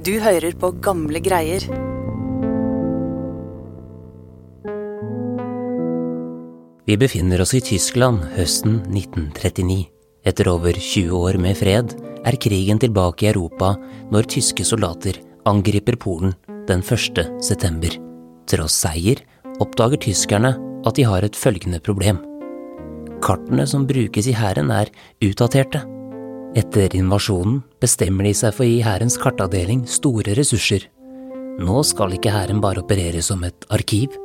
Du hører på gamle greier. Vi befinner oss i Tyskland høsten 1939. Etter over 20 år med fred er krigen tilbake i Europa når tyske soldater angriper Polen den 1. september. Tross seier oppdager tyskerne at de har et følgende problem. Kartene som brukes i hæren er utdaterte. Etter invasjonen bestemmer de seg for å gi hærens kartavdeling store ressurser. Nå skal ikke hæren bare operere som et arkiv.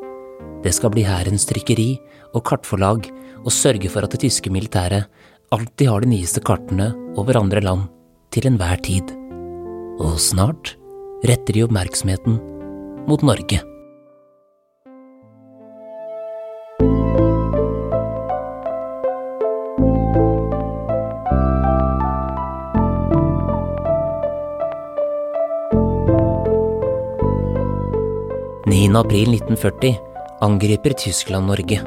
Det skal bli hærens trykkeri og kartforlag og sørge for at det tyske militæret alltid har de nyeste kartene over andre land til enhver tid. Og snart retter de oppmerksomheten mot Norge. April 1940 angriper Tyskland Norge.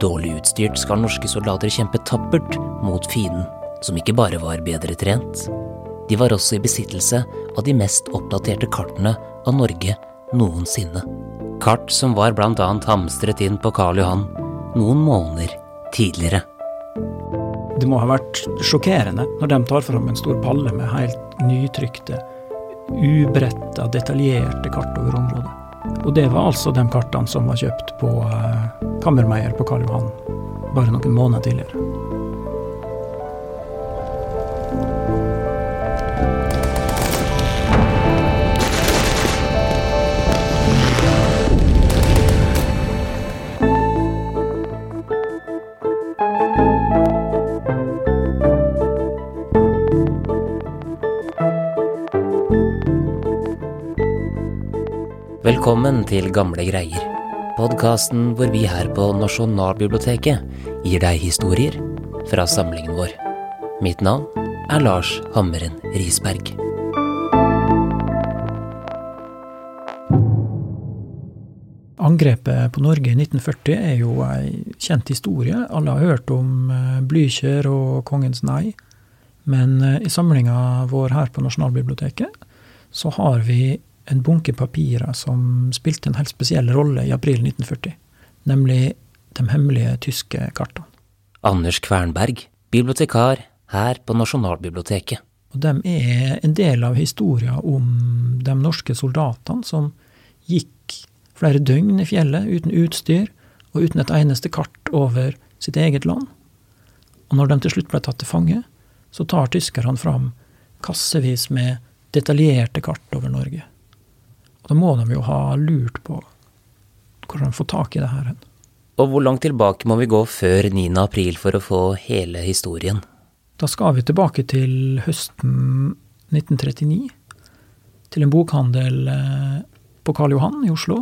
Dårlig utstyrt skal norske soldater kjempe tappert mot fienden, som ikke bare var bedre trent. De var også i besittelse av de mest oppdaterte kartene av Norge noensinne. Kart som var blant annet hamstret inn på Karl Johan noen måneder tidligere. Det må ha vært sjokkerende når de tar fram en stor palle med helt nytrykte, ubretta, detaljerte kart over området. Og det var altså de kartene som var kjøpt på eh, Kammermeier på Karl Johan bare noen måneder tidligere. Velkommen til Gamle greier, podkasten hvor vi her på Nasjonalbiblioteket gir deg historier fra samlingen vår. Mitt navn er Lars Hammeren Risberg. Angrepet på Norge i 1940 er jo ei kjent historie. Alle har hørt om eh, Blykjer og Kongens nei. Men eh, i samlinga vår her på Nasjonalbiblioteket så har vi en bunke papirer som spilte en helt spesiell rolle i april 1940, nemlig de hemmelige tyske kartene. Anders Kvernberg, bibliotekar her på Nasjonalbiblioteket. Og De er en del av historien om de norske soldatene som gikk flere døgn i fjellet uten utstyr og uten et eneste kart over sitt eget land. Og når de til slutt ble tatt til fange, så tar tyskerne fram kassevis med detaljerte kart over Norge. Da må de jo ha lurt på hvordan de får tak i det her. Og hvor langt tilbake må vi gå før 9. april for å få hele historien? Da skal vi tilbake til høsten 1939. Til en bokhandel eh, på Karl Johan i Oslo,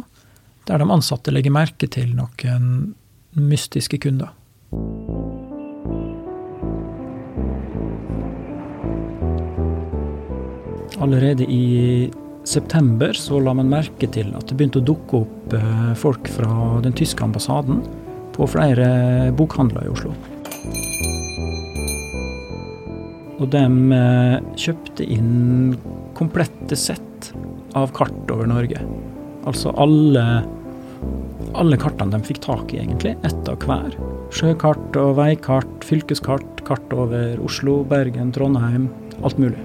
der de ansatte legger merke til noen mystiske kunder. Allerede i september så la man merke til at det begynte å dukke opp eh, folk fra den tyske ambassaden på flere bokhandler i Oslo. Og de eh, kjøpte inn komplette sett av kart over Norge. Altså alle, alle kartene de fikk tak i, egentlig. Ett av hver. Sjøkart og veikart, fylkeskart, kart over Oslo, Bergen, Trondheim. Alt mulig.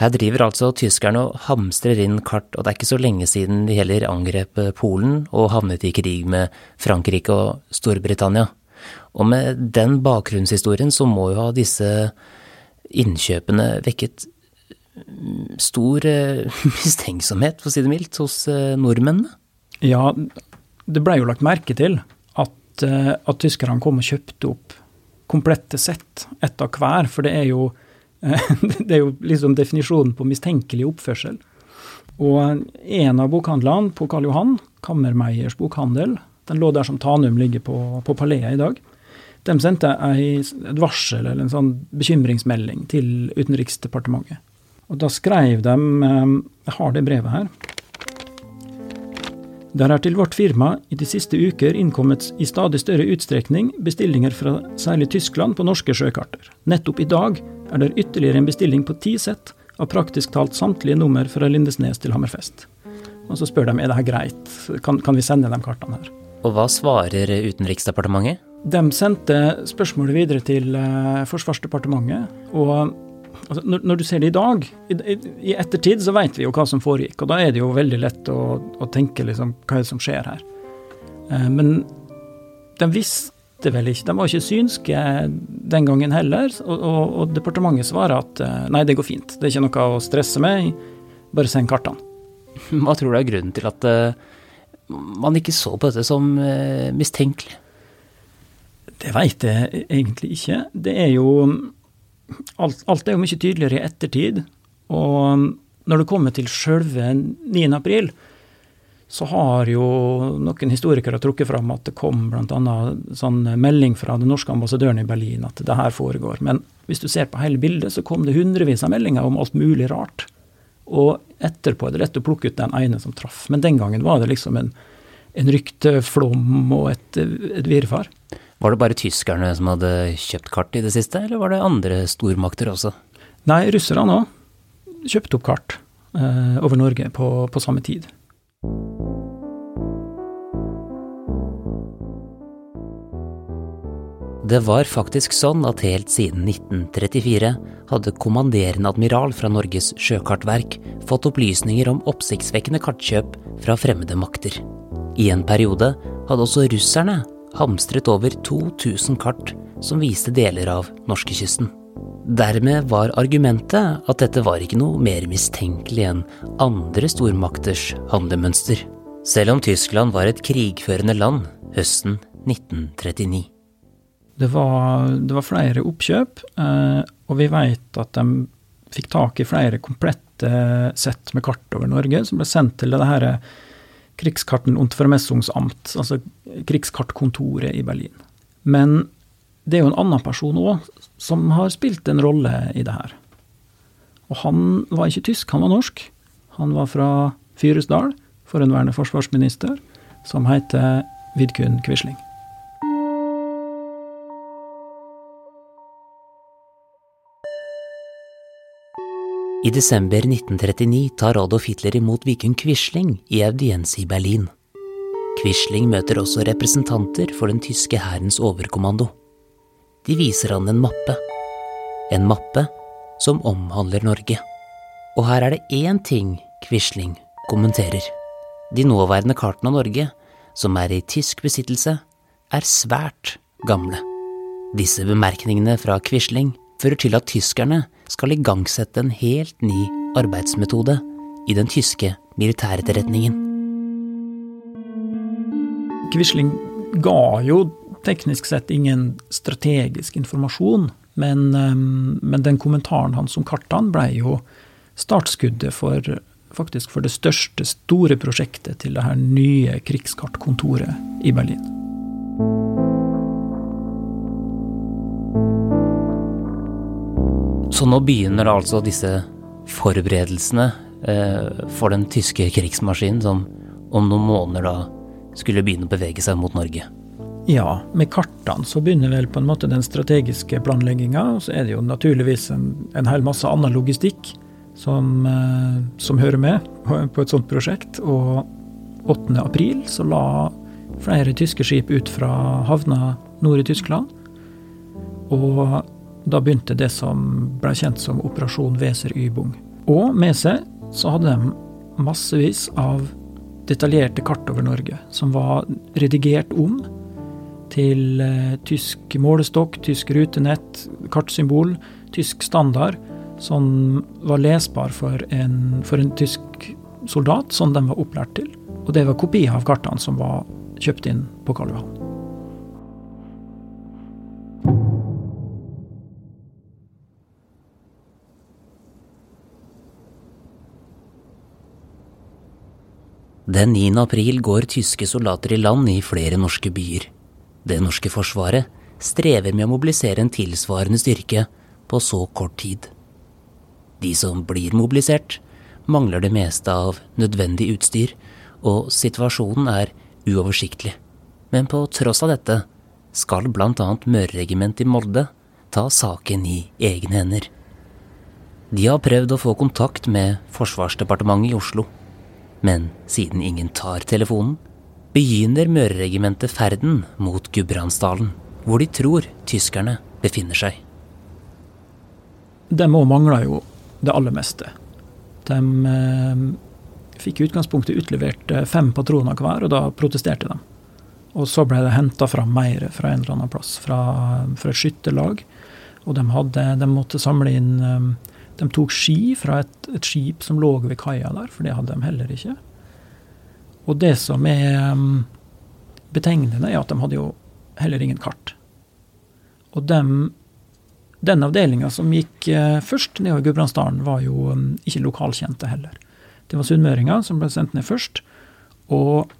Her driver altså tyskerne og hamstrer inn kart, og det er ikke så lenge siden de heller angrep eh, Polen og havnet i krig med Frankrike og Storbritannia. Og med den bakgrunnshistorien så må jo ha disse innkjøpene vekket mm, stor eh, mistenksomhet, for å si det mildt, hos eh, nordmennene? Ja, det blei jo lagt merke til at, at tyskerne kom og kjøpte opp komplette sett, ett av hver. For det er jo det er jo liksom definisjonen på mistenkelig oppførsel. Og en av bokhandlene på Karl Johan, Kammermeiers bokhandel, den lå der som Tanum ligger på, på Palais i dag. De sendte et varsel eller en sånn bekymringsmelding til Utenriksdepartementet. Og da skrev de eh, Jeg har det brevet her. Der er til vårt firma i de siste uker innkommet i stadig større utstrekning bestillinger fra særlig Tyskland på norske sjøkarter. Nettopp i dag er det ytterligere en bestilling på ti sett av praktisk talt samtlige nummer fra Lindesnes til Hammerfest. Og så spør de er det her greit, kan, kan vi sende de kartene her. Og hva svarer Utenriksdepartementet? De sendte spørsmålet videre til uh, Forsvarsdepartementet. Og altså, når, når, du ser det i dag, i, i, ettertid, så vet vi jo hva som foregikk. Og da er det jo veldig lett å, å tenke liksom, hva er det som skjer her. Uh, men de visste visste vel ikke, de var ikke synske den gangen heller. Og, og, og, departementet svarer at eh, nei, det går fint, det er ikke noe å stresse med, bare send kartene. Hva tror du er grunnen til at uh, man ikke så på dette som uh, mistenkelig? Det veit jeg egentlig ikke. Det er jo alt, alt, er jo mye tydeligere i ettertid. Og når det kommer til sjølve 9. april, så har jo noen historikere trukket fram at det kom bl.a. sånn melding fra den norske ambassadøren i Berlin at det her foregår. Men hvis du ser på hele bildet, så kom det hundrevis av meldinger om alt mulig rart. Og etterpå er det lett å plukke ut den ene som traff. Men den gangen var det liksom en, en rykteflom og et, et virvar. Var det bare tyskerne som hadde kjøpt kart i det siste, eller var det andre stormakter også? Nei, russerne òg kjøpte opp kart eh, over Norge på, på samme tid. Det var faktisk sånn at helt siden 1934 hadde kommanderende admiral fra Norges sjøkartverk fått opplysninger om oppsiktsvekkende kartkjøp fra fremmede makter. I en periode hadde også russerne hamstret over 2000 kart som viste deler av norskekysten. Dermed var argumentet at dette var ikke noe mer mistenkelig enn andre stormakters handlemønster, selv om Tyskland var et krigførende land høsten 1939. Det var, det var flere oppkjøp, eh, og vi vet at de fikk tak i flere komplette sett med kart over Norge, som ble sendt til det her Krigskarten und altså krigskartkontoret i Berlin. Men det er jo en annen person òg som har spilt en rolle i det her. Og han var ikke tysk, han var norsk. Han var fra Fyresdal, forhenværende forsvarsminister, som heter Vidkun Quisling. I desember 1939 tar Adolf Hitler imot Vikun Quisling i audiens i Berlin. Quisling møter også representanter for den tyske hærens overkommando. De viser han en mappe. En mappe som omhandler Norge. Og her er det én ting Quisling kommenterer. De nåværende kartene av Norge, som er i tysk besittelse, er svært gamle. Disse bemerkningene fra Quisling fører til at tyskerne skal igangsette en helt ny arbeidsmetode i den tyske militæretterretningen. Quisling ga jo teknisk sett ingen strategisk informasjon, men, ehm, men den kommentaren hans om kartene ble jo startskuddet for, faktisk for det største, store prosjektet til det her nye krigskartkontoret i Berlin. Så nå begynner altså disse forberedelsene eh, for den tyske krigsmaskinen som om noen måneder da skulle begynne å bevege seg mot Norge. Ja, med kartene så begynner vel på en måte den strategiske planlegginga. Og så er det jo naturligvis en, en hel masse annen logistikk som, eh, som, hører med på et sånt prosjekt. Og 8. april så la flere tyske skip ut fra havna nord i Tyskland. Og da begynte det som ble kjent som Operasjon Weser Übung. Og med seg så hadde de massevis av detaljerte kart over Norge, som var redigert om til eh, tysk målestokk, tysk rutenett, kartsymbol, tysk standard, som var lesbar for en, for en tysk soldat, som de var opplært til. Og det var kopier av kartene som var kjøpt inn på Karl Johan. Den 9. april går tyske soldater i land i flere norske byer. Det norske forsvaret strever med å mobilisere en tilsvarende styrke på så kort tid. De som blir mobilisert, mangler det meste av nødvendig utstyr, og situasjonen er uoversiktlig. Men på tross av dette skal bl.a. Møreregimentet i Molde ta saken i egne hender. De har prøvd å få kontakt med Forsvarsdepartementet i Oslo. Men siden ingen tar telefonen, begynner Møreregimentet ferden mot Gudbrandsdalen, hvor de tror tyskerne befinner seg. De òg mangla jo det aller meste. De eh, fikk i utgangspunktet utlevert eh, fem patroner hver, og da protesterte de. Og så ble det henta fram mer fra en eller annen plass, fra, fra et skytterlag. Og de, hadde, de, måtte samle inn eh, De tok ski fra et, et, skip som lå ved kaia der, for det hadde de heller ikke. Og det som er eh, betegnende, er at de hadde jo heller ingen kart. Og dem, den avdelinga som gikk først nedover Gudbrandsdalen, var jo ikke lokalkjente heller. Det var sunnmøringer som ble sendt ned først. Og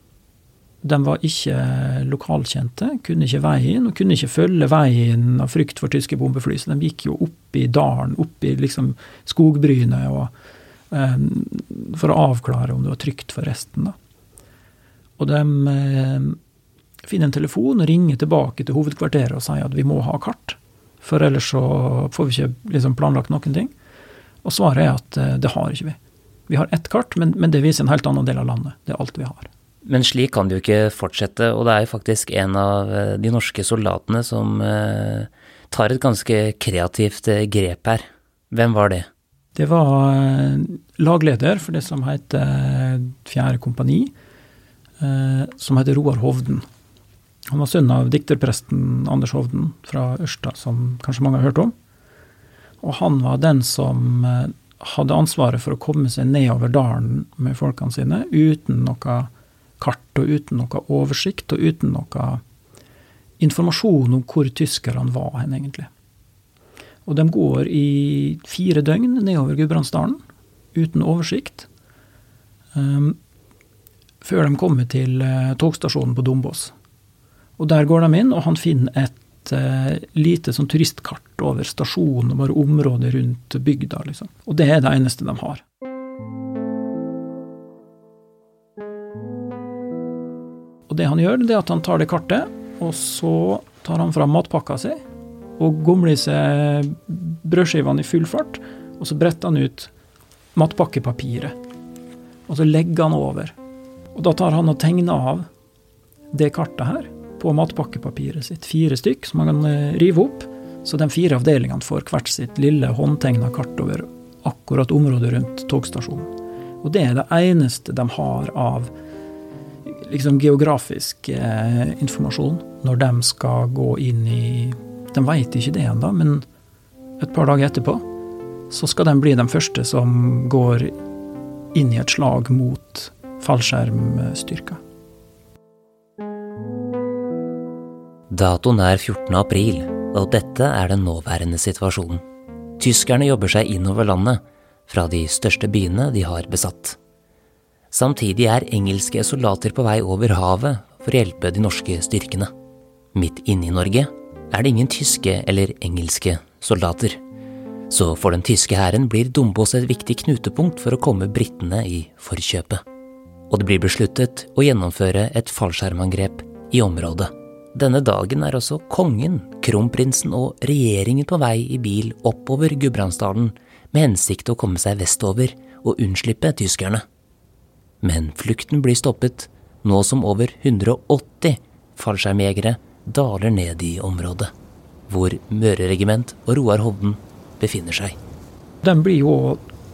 de var ikke lokalkjente, kunne ikke veien, og kunne ikke følge veien av frykt for tyske bombefly. Så de gikk jo opp i dalen, opp i liksom skogbrynet, og, um, for å avklare om det var trygt for resten. da. Og de um, finner en telefon og ringer tilbake til hovedkvarteret og sier at vi må ha kart. For ellers så får vi ikke liksom planlagt noen ting. Og svaret er at uh, det har ikke vi. Vi har ett kart, men, men, det viser en helt annen del av landet. Det er alt vi har. Men slik kan det jo ikke fortsette, og det er jo faktisk en av eh, de norske soldatene som eh, tar et ganske kreativt eh, grep her. Hvem var det? Det var eh, lagleder for det som heter 4. Kompani, eh, som heter Roar Hovden. Han var sønn av dikterpresten Anders Hovden fra Ørsta, som kanskje mange har hørt om. Og han var den som hadde ansvaret for å komme seg nedover dalen med folkene sine uten noe kart og uten noe oversikt og uten noe informasjon om hvor tyskerne var hen, egentlig. Og de går i fire døgn nedover Gudbrandsdalen uten oversikt. Um, før de kommer til uh, togstasjonen på Dombås. Og der går de inn, og han finner et uh, lite sånn turistkart over stasjonen og bare området rundt bygda. Liksom. Og det er det eneste de har. Og det han gjør, det er at han tar det kartet, og så tar han fram matpakka si og gomler i seg brødskivene i full fart, og så bretter han ut matpakkepapiret. Og så legger han over. Og da tar han og tegner av det kartet her på matpakkepapiret sitt. Fire stykk som han kan eh, rive opp. Så de fire avdelingene får hvert sitt lille håndtegna kart over akkurat området rundt togstasjonen. Og det er det eneste de har av liksom geografisk eh, informasjon når de skal gå inn i De veit ikke det ennå, men et par dager etterpå så skal de bli de første som går inn i et slag mot fallskjermstyrker. Datoen er 14. april, og dette er den nåværende situasjonen. Tyskerne jobber seg innover landet, fra de største byene de har besatt. Samtidig er engelske soldater på vei over havet for å hjelpe de norske styrkene. Midt inne i Norge er det ingen tyske eller engelske soldater. Så for den tyske hæren blir Dombås et viktig knutepunkt for å komme britene i forkjøpet. Og det blir besluttet å gjennomføre et fallskjermangrep i området. Denne dagen er også kongen, kronprinsen og regjeringen på vei i bil oppover Gudbrandsdalen med hensikt å komme seg vestover og unnslippe tyskerne. Men flukten blir stoppet nå som over 180 fallskjermjegere daler ned i området, hvor Møreregiment og Roar Hovden befinner seg. De blir jo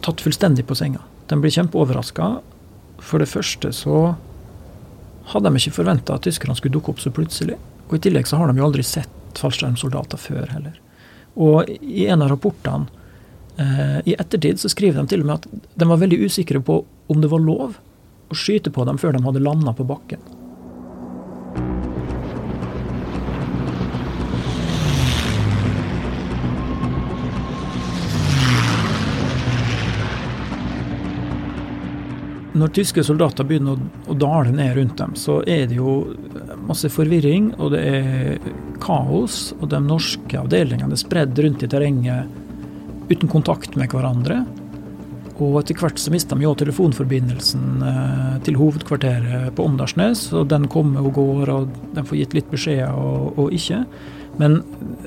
tatt fullstendig på senga. De blir kjempeoverraska. For det første så hadde de ikke forventa at tyskerne skulle dukke opp så plutselig. Og I tillegg så har de jo aldri sett fallskjermsoldater før heller. Og i en av rapportene eh, i ettertid så skriver de til og med at de var veldig usikre på om det var lov å skyte på dem før de hadde landa på bakken. Når tyske soldater begynner å, dale ned rundt dem, så er det jo masse forvirring, og det er kaos. Og de norske avdelingene er spredd rundt i terrenget uten kontakt med hverandre. Og etter hvert så mister de jo telefonforbindelsen eh, til hovedkvarteret på Åndalsnes. Og den kommer og går, og de får gitt litt beskjeder og, og ikke. Men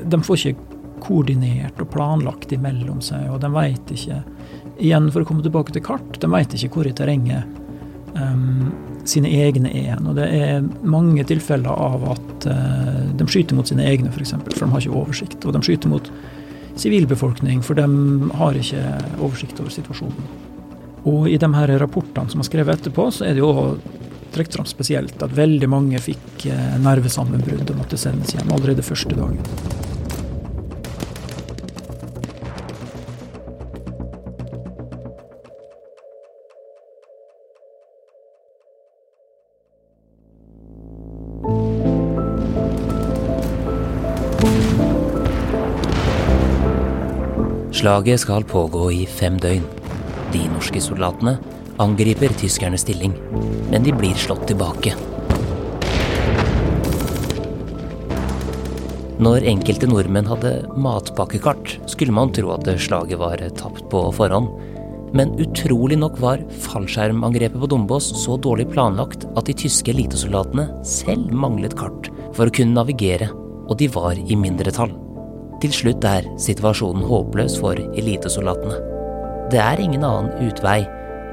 de får ikke koordinert og planlagt imellom seg, og de veit ikke Igjen, for å komme tilbake til kart, de veit ikke hvor i terrenget um, sine egne er. Og det er mange tilfeller av at uh, de skyter mot sine egne, f.eks., for, for de har ikke oversikt. Og de skyter mot sivilbefolkning, for de har ikke oversikt over situasjonen. Og i de her rapportene som er skrevet etterpå, så er det jo trukket fram spesielt at veldig mange fikk uh, nervesammenbrudd og måtte sendes hjem allerede første dagen. Slaget skal pågå i fem døgn. De norske soldatene angriper tyskernes stilling, men de blir slått tilbake. Når enkelte nordmenn hadde matpakkekart, skulle man tro at slaget var tapt på forhånd. Men utrolig nok var fallskjermangrepet på Dombås så dårlig planlagt at de tyske elitesoldatene selv manglet kart for å kunne navigere, og de var i mindretall. Til slutt er situasjonen håpløs for elitesoldatene. Det er ingen annen utvei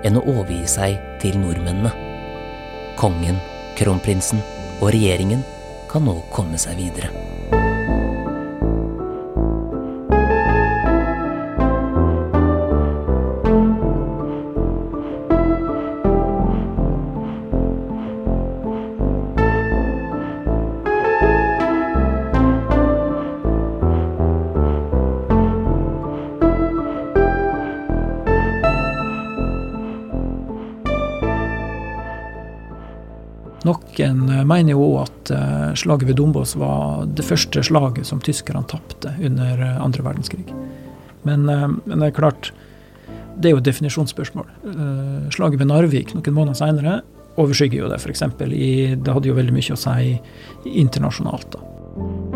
enn å overgi seg til nordmennene. Kongen, kronprinsen og regjeringen kan nå komme seg videre. Noen eh, mener jo at eh, slaget ved Dombås var det første slaget som tyskerne tapte under eh, andre verdenskrig. Men, men, det er klart, det er jo et definisjonsspørsmål. Slaget ved Narvik noen måneder seinere overskygger jo det, f.eks. Det hadde jo veldig mye å si internasjonalt. da.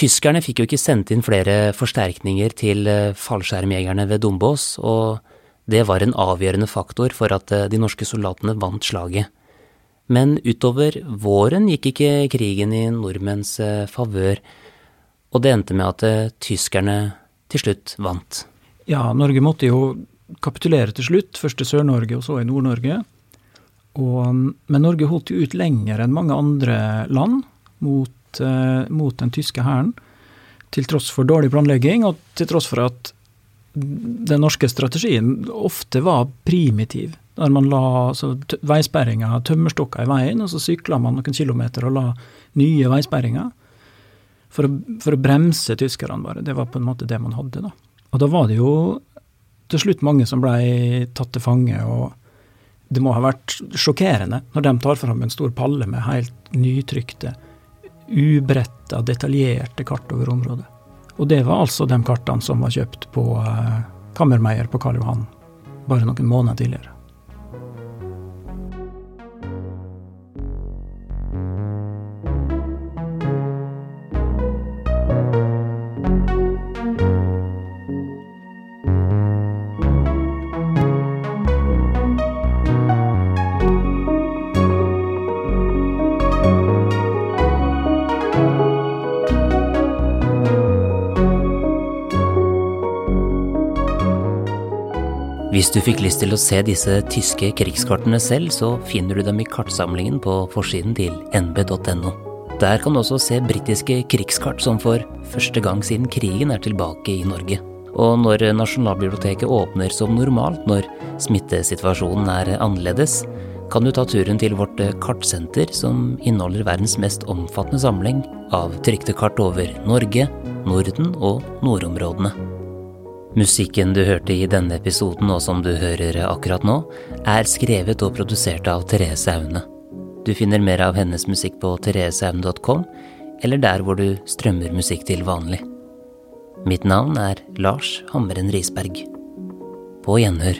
Tyskerne fikk jo ikke sendt inn flere forsterkninger til eh, fallskjermjegerne ved Dombås, og det var en avgjørende faktor for at eh, de norske soldatene vant slaget. Men utover våren gikk ikke krigen i nordmenns eh, favør, og det endte med at tyskerne til slutt vant. Ja, Norge måtte jo kapitulere til slutt, først i Sør-Norge og så i Nord-Norge. Men Norge holdt jo ut lenger enn mange andre land mot mot, uh, mot den tyske hæren, til tross for dårlig planlegging, og til tross for at den norske strategien ofte var primitiv. Der man la altså, veisperringer, tømmerstokker i veien, og så sykla man noen kilometer og la nye veisperringer. For å, for å bremse tyskerne, bare. Det var på en måte det man hadde, da. Og da var det jo til slutt mange som ble tatt til fange, og det må ha vært sjokkerende når de tar fram en stor palle med helt nytrykte ubretta, detaljerte kart over området. Og det var altså de kartene som var kjøpt på eh, Kammermeier på Karl Johan bare noen måneder tidligere. Hvis du fikk lyst til å se disse tyske krigskartene selv, så finner du dem i kartsamlingen på forsiden til nb.no. Der kan du også se britiske krigskart som for første gang siden krigen er tilbake i Norge. Og når Nasjonalbiblioteket åpner som normalt når smittesituasjonen er annerledes, kan du ta turen til vårt kartsenter, som inneholder verdens mest omfattende samling av trykte kart over Norge, Norden og nordområdene. Musikken du hørte i denne episoden, og som du hører akkurat nå, er skrevet og produsert av Therese Aune. Du finner mer av hennes musikk på thereseaune.com, eller der hvor du strømmer musikk til vanlig. Mitt navn er Lars Hammeren Risberg. På gjenhør.